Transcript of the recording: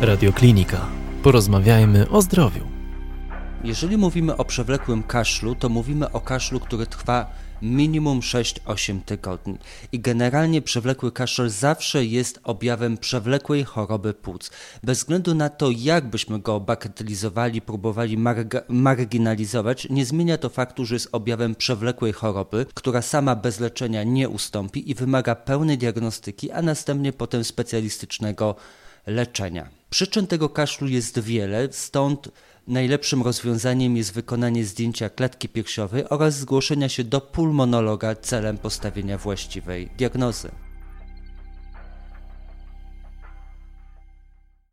Radioklinika. Porozmawiajmy o zdrowiu. Jeżeli mówimy o przewlekłym kaszlu, to mówimy o kaszlu, który trwa minimum 6-8 tygodni. I generalnie przewlekły kaszel zawsze jest objawem przewlekłej choroby płuc. Bez względu na to, jak byśmy go bagatelizowali, próbowali marginalizować, nie zmienia to faktu, że jest objawem przewlekłej choroby, która sama bez leczenia nie ustąpi i wymaga pełnej diagnostyki, a następnie potem specjalistycznego leczenia. Przyczyn tego kaszlu jest wiele, stąd najlepszym rozwiązaniem jest wykonanie zdjęcia klatki piersiowej oraz zgłoszenia się do pulmonologa celem postawienia właściwej diagnozy.